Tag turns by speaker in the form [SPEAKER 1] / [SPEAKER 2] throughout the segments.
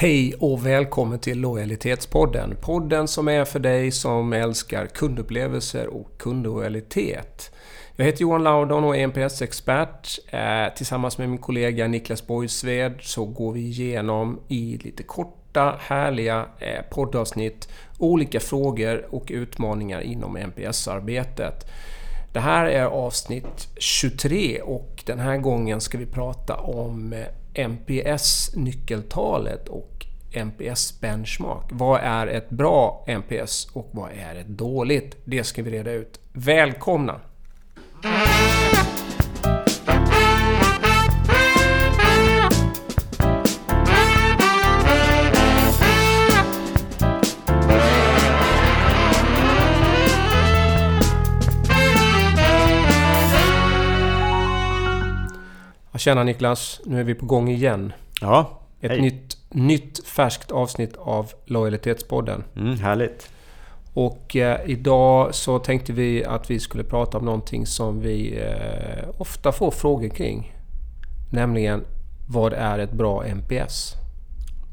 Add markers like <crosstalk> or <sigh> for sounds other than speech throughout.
[SPEAKER 1] Hej och välkommen till Lojalitetspodden. Podden som är för dig som älskar kundupplevelser och kundlojalitet. Jag heter Johan Laudon och är NPS-expert. Eh, tillsammans med min kollega Niklas Borgsved så går vi igenom i lite korta, härliga eh, poddavsnitt olika frågor och utmaningar inom NPS-arbetet. Det här är avsnitt 23 och den här gången ska vi prata om eh, NPS-nyckeltalet och NPS benchmark. Vad är ett bra NPS och vad är ett dåligt? Det ska vi reda ut. Välkomna! Tjena Niklas, nu är vi på gång igen.
[SPEAKER 2] Ja,
[SPEAKER 1] Ett
[SPEAKER 2] hej.
[SPEAKER 1] nytt, nytt färskt avsnitt av Lojalitetspodden.
[SPEAKER 2] Mm, härligt.
[SPEAKER 1] Och eh, idag så tänkte vi att vi skulle prata om någonting som vi eh, ofta får frågor kring. Nämligen, vad är ett bra NPS?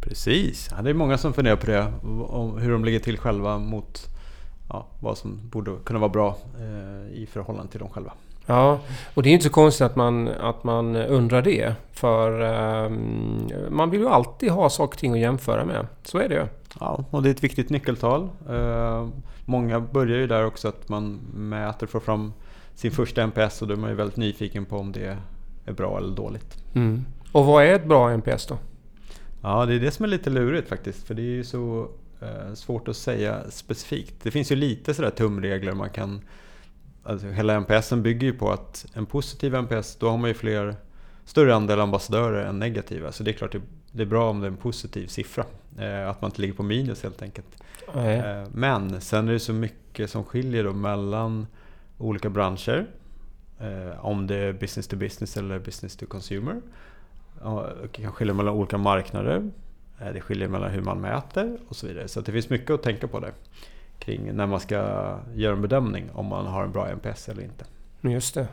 [SPEAKER 2] Precis. Ja, det är många som funderar på det. Om hur de ligger till själva mot ja, vad som borde kunna vara bra eh, i förhållande till dem själva.
[SPEAKER 1] Ja, och det är inte så konstigt att man, att man undrar det. För eh, man vill ju alltid ha saker och ting att jämföra med. Så är det ju.
[SPEAKER 2] Ja, och det är ett viktigt nyckeltal. Eh, många börjar ju där också att man mäter, får fram sin första NPS och då är man ju väldigt nyfiken på om det är bra eller dåligt.
[SPEAKER 1] Mm. Och vad är ett bra NPS då?
[SPEAKER 2] Ja, det är det som är lite lurigt faktiskt. För det är ju så eh, svårt att säga specifikt. Det finns ju lite sådär tumregler man kan... Alltså hela NPSen bygger ju på att en positiv NPS, då har man ju fler, större andel ambassadörer än negativa. Så det är klart det, det är bra om det är en positiv siffra. Eh, att man inte ligger på minus helt enkelt.
[SPEAKER 1] Nej.
[SPEAKER 2] Eh, men sen är det så mycket som skiljer då mellan olika branscher. Eh, om det är business to business eller business to consumer. Det kan skilja mellan olika marknader. Eh, Det skiljer mellan hur man mäter och så vidare. Så det finns mycket att tänka på där. Kring när man ska göra en bedömning om man har en bra NPS eller inte.
[SPEAKER 1] Just det.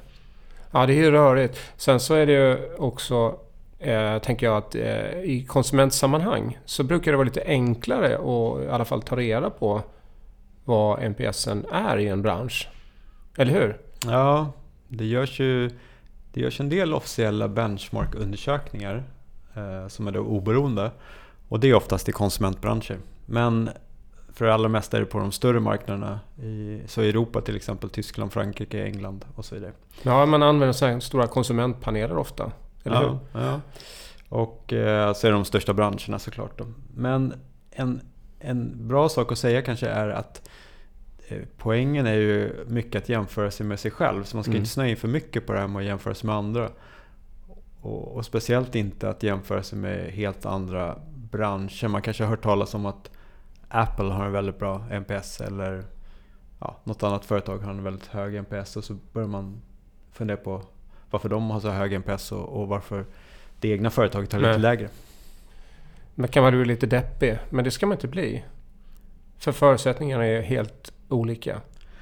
[SPEAKER 1] Ja, det är ju rörigt. Sen så är det ju också, eh, tänker jag, att eh, i konsumentsammanhang så brukar det vara lite enklare att i alla fall ta reda på vad NPSen är i en bransch. Eller hur?
[SPEAKER 2] Ja, det görs ju det görs en del officiella benchmark-undersökningar eh, som är då oberoende. Och det är oftast i konsumentbranscher. Men för det allra mesta är det på de större marknaderna. I, så i Europa till exempel, Tyskland, Frankrike, England och så vidare.
[SPEAKER 1] Ja, man använder så stora konsumentpaneler ofta. Eller hur?
[SPEAKER 2] ja, ja. Och eh, så är det de största branscherna såklart. Då. Men en, en bra sak att säga kanske är att eh, poängen är ju mycket att jämföra sig med sig själv. Så man ska
[SPEAKER 1] Mm.
[SPEAKER 2] inte snöa in för mycket på det här med att jämföra sig med andra. Och, och speciellt inte att jämföra sig med helt andra branscher. Man kanske har hört talas om att Apple har en väldigt bra NPS eller ja, något annat företag har en väldigt hög NPS och så börjar man fundera på varför de har så hög NPS och, och varför det egna företaget har lite
[SPEAKER 1] Nej.
[SPEAKER 2] lägre.
[SPEAKER 1] Man kan vara lite deppig, men det ska man inte bli. För förutsättningarna är helt olika.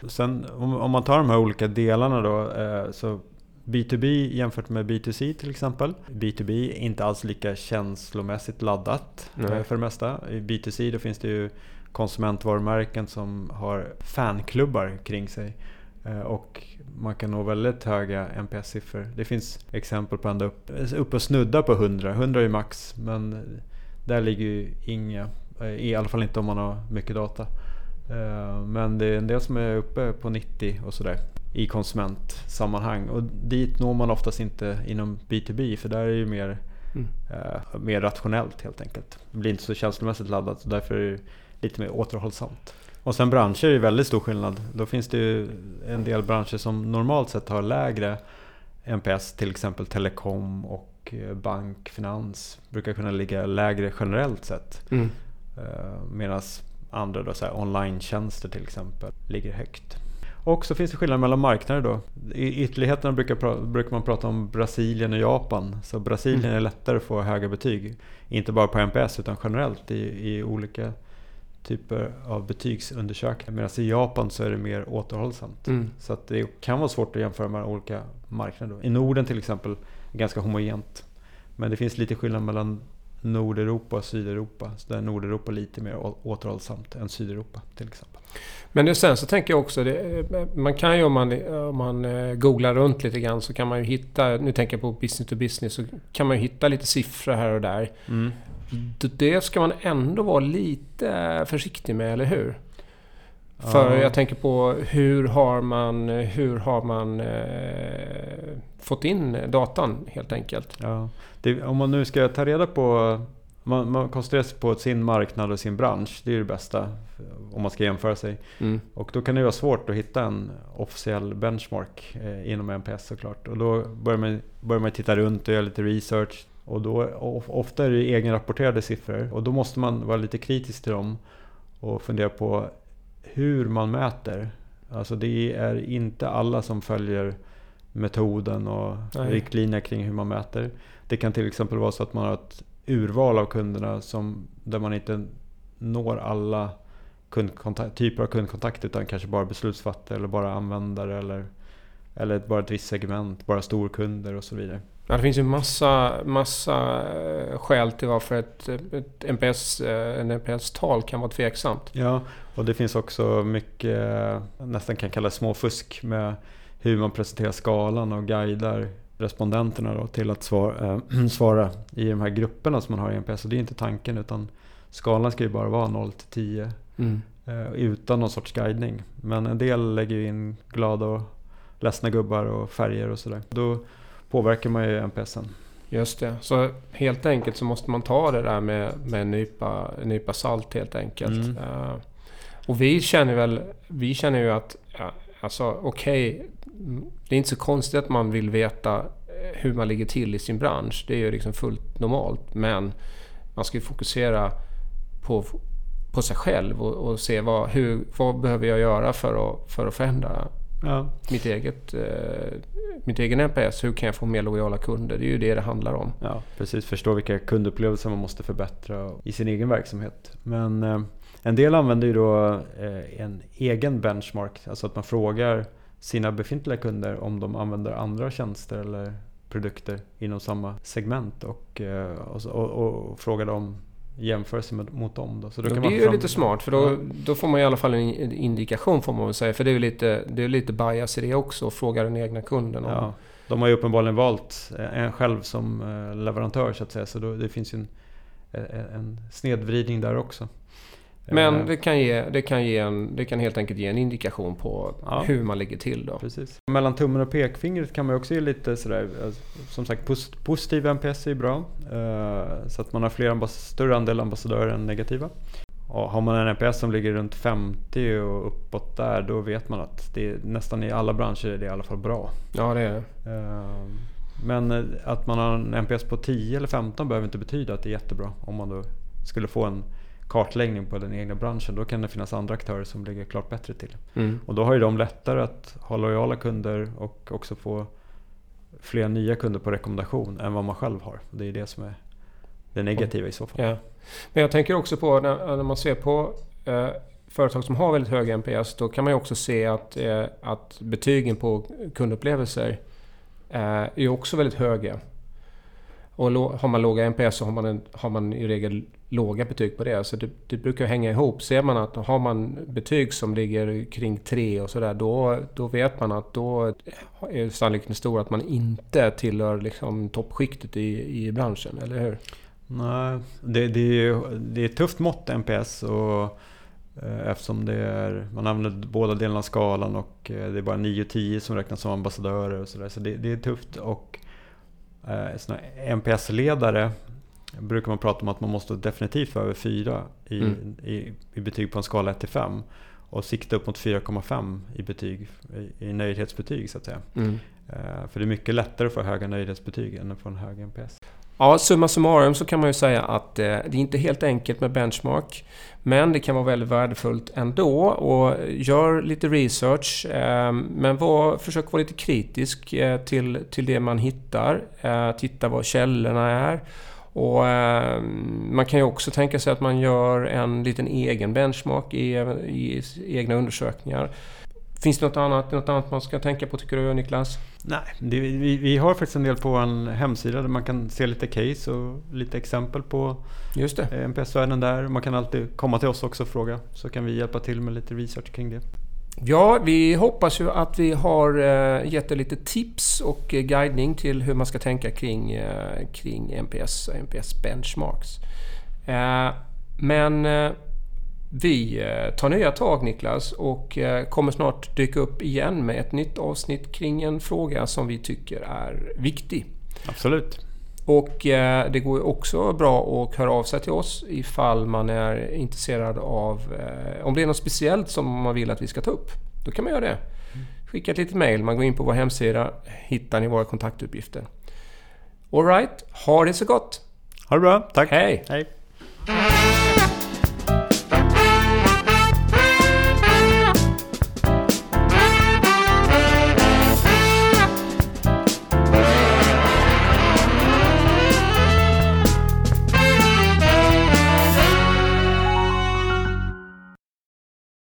[SPEAKER 2] Sen om, om man tar de här olika delarna då. Eh, så B2B jämfört med B2C till exempel. B2B är inte alls lika känslomässigt laddat
[SPEAKER 1] Nej.
[SPEAKER 2] eh, för det mesta. I B2C då finns det ju konsumentvarumärken som har fanklubbar kring sig. Eh, Och man kan nå väldigt höga NPS-siffror. Det finns exempel på ända upp, upp och snudda på 100. 100 är ju max men där ligger ju inga. eh, I alla fall inte om man har mycket data. Eh, Men det är en del som är uppe på 90 och sådär i konsumentsammanhang. Och dit når man oftast inte inom B2B för där är det ju mer,
[SPEAKER 1] Mm.
[SPEAKER 2] eh, mer rationellt helt enkelt. Det blir inte så känslomässigt laddat och därför är det lite mer återhållsamt. Och sen branscher är det väldigt stor skillnad. Då finns det ju en del branscher som normalt sett har lägre NPS, till exempel telekom och eh, bank, finans brukar kunna ligga lägre generellt sett.
[SPEAKER 1] Mm.
[SPEAKER 2] Medan andra då, så här, online-tjänster till exempel ligger högt. Och så finns det skillnader mellan marknader då. I ytterligheterna brukar, brukar man prata om Brasilien och Japan. Så Brasilien
[SPEAKER 1] Mm.
[SPEAKER 2] är lättare att få höga betyg. Inte bara på NPS utan generellt i, i olika typer av betygsundersökningar. Medan i Japan så är det mer återhållsamt.
[SPEAKER 1] Mm.
[SPEAKER 2] Så det kan vara svårt att jämföra med olika marknader. Då. I Norden till exempel är ganska homogent. Men det finns lite skillnad mellan Nordeuropa och Sydeuropa. Så där är Nordeuropa lite mer återhållsamt än Sydeuropa till exempel.
[SPEAKER 1] Men det, sen så tänker jag också, det, man kan ju om man, om man eh, googlar runt lite grann så kan man ju hitta, nu tänker jag på business to business, så kan man ju hitta lite siffror här och där. Mm. Det ska man ändå vara lite försiktig med, eller hur? För ja. jag tänker på hur har man, hur har man eh, fått in datan helt enkelt?
[SPEAKER 2] Ja. Det, om man nu ska ta reda på man, man koncentrerar sig på sin marknad och sin bransch. Det är det bästa om man ska jämföra sig. Mm. Och då kan det vara svårt att hitta en officiell benchmark eh, inom NPS såklart. Och då börjar man, börjar man titta runt och göra lite research. Och då, ofta är det egenrapporterade siffror och då måste man vara lite kritisk till dem och fundera på hur man mäter. Alltså det är inte alla som följer metoden och Nej. riktlinjer kring hur man mäter. Det kan till exempel vara så att man har ett urval av kunderna som, där man inte når alla typer av kundkontakt utan kanske bara beslutsfattare eller bara användare eller, eller bara ett visst segment, bara storkunder och så vidare.
[SPEAKER 1] Ja, det finns ju massa, massa eh, skäl till varför ett, ett NPS, eh, en NPS-tal kan vara tveksamt.
[SPEAKER 2] Ja, och det finns också mycket, nästan kan kallas småfusk med hur man presenterar skalan och guidar respondenterna då till att svara, äh, <clears throat> svara i de här grupperna som man har i NPS. Och det är inte tanken utan skalan ska ju bara vara 0 till 10 mm. äh, utan någon sorts guidning. Men en del lägger ju in glada och ledsna gubbar och färger och sådär. Då påverkar man ju NPSen.
[SPEAKER 1] Just det. Så helt enkelt så måste man ta det där med, med en, nypa, en nypa salt helt enkelt. Mm. Uh, och vi känner väl, vi känner ju att, ja, alltså okej, okay, det är inte så konstigt att man vill veta hur man ligger till i sin bransch. Det är ju liksom fullt normalt. Men man ska ju fokusera på, på sig själv och, och se vad, hur, vad behöver jag göra för att, för att förändra ja. mitt, eget, eh, mitt egen NPS. Hur kan jag få mer lojala kunder? Det är ju det det handlar om.
[SPEAKER 2] Ja, precis. Förstå vilka kundupplevelser man måste förbättra i sin egen verksamhet. Men eh, en del använder ju då eh, en egen benchmark. Alltså att man frågar sina befintliga kunder om de använder andra tjänster eller produkter inom samma segment och, eh, och, och, och frågar dem jämförelse med, mot dem. Då.
[SPEAKER 1] Så då kan det är ju fram... lite smart för då, då får man i alla fall en indikation får man väl säga. För det är ju lite, det är lite bias i det också att fråga den egna kunden. Om... Ja,
[SPEAKER 2] de har ju uppenbarligen valt en själv som eh, leverantör så att säga. Så då, det finns ju en, en snedvridning där också.
[SPEAKER 1] Men eh. det kan, ge, det, kan ge en, det kan helt enkelt ge en indikation på ja. hur man ligger till då.
[SPEAKER 2] Precis. Mellan tummen och pekfingret kan man också ge lite sådär, eh, som sagt positiv NPS är bra. Eh, så att man har fler större andel ambassadörer än negativa. Och har man en NPS som ligger runt 50 och uppåt där, då vet man att det är, nästan i alla branscher är det i alla fall bra.
[SPEAKER 1] Ja, det är det.
[SPEAKER 2] Men att man har en NPS på 10 eller 15 behöver inte betyda att det är jättebra. Om man då skulle få en kartläggning på den egna branschen, då kan det finnas andra aktörer som ligger klart bättre till. Mm. Och då har ju de lättare att ha lojala kunder och också få fler nya kunder på rekommendation än vad man själv har. Det är det som är det negativa i så fall.
[SPEAKER 1] Ja. Men jag tänker också på när, när man ser på eh, företag som har väldigt hög NPS, då kan man ju också se att, eh, att betygen på kundupplevelser eh, är också väldigt höga. Och har man låga NPS så har man, en, har man i regel låga betyg på det. Så det, det brukar hänga ihop. Ser man att har man betyg som ligger kring 3 och sådär, då, då vet man att då är sannolikheten stor att man inte tillhör liksom toppskiktet i, i branschen, eller hur?
[SPEAKER 2] Nej, det, det, är, det är ett tufft mått NPS. Och eh, Eftersom det är, man använder båda delarna av skalan och eh, det är bara 9 och 10 som räknas som ambassadörer och sådär. Så det, det är tufft. Och NPS-ledare brukar man prata om att man måste definitivt vara över 4 i, mm. i, i betyg på en skala 1 till 5 och sikta upp mot 4,5 i, betyg, i, i nöjdhetsbetyg så att säga. Mm. Uh, för det är mycket lättare att få höga nöjdhetsbetyg än att få en hög NPS.
[SPEAKER 1] Ja, summa summarum så kan man ju säga att eh, det är inte helt enkelt med benchmark. Men det kan vara väldigt värdefullt ändå och gör lite research. Eh, men var, försök vara lite kritisk eh, till, till det man hittar. Eh, titta vad källorna är. Och ehm, man kan ju också tänka sig att man gör en liten egen benchmark i, i egna undersökningar. Finns det något annat, något annat man ska tänka på tycker du Niklas?
[SPEAKER 2] Nej, det, vi, vi har faktiskt en del på vår hemsida där man kan se lite case och lite exempel på
[SPEAKER 1] Just det.
[SPEAKER 2] NPS-värden där. Man kan alltid komma till oss också och fråga så kan vi hjälpa till med lite research kring det.
[SPEAKER 1] Ja, vi hoppas ju att vi har eh, gett er lite tips och eh, guidning till hur man ska tänka kring, eh, kring NPS och NPS benchmarks. Men vi tar nya tag Niklas och kommer snart dyka upp igen med ett nytt avsnitt kring en fråga som vi tycker är viktig.
[SPEAKER 2] Absolut.
[SPEAKER 1] Och eh, det går ju också bra att höra av sig till oss ifall man är intresserad av... Eh, om det är något speciellt som man vill att vi ska ta upp. Då kan man göra det. Skicka ett litet mail. Man går in på vår hemsida. Hittar ni våra kontaktuppgifter. Alright, ha det så gott!
[SPEAKER 2] Ha det bra, tack!
[SPEAKER 1] Hej!
[SPEAKER 2] Hej.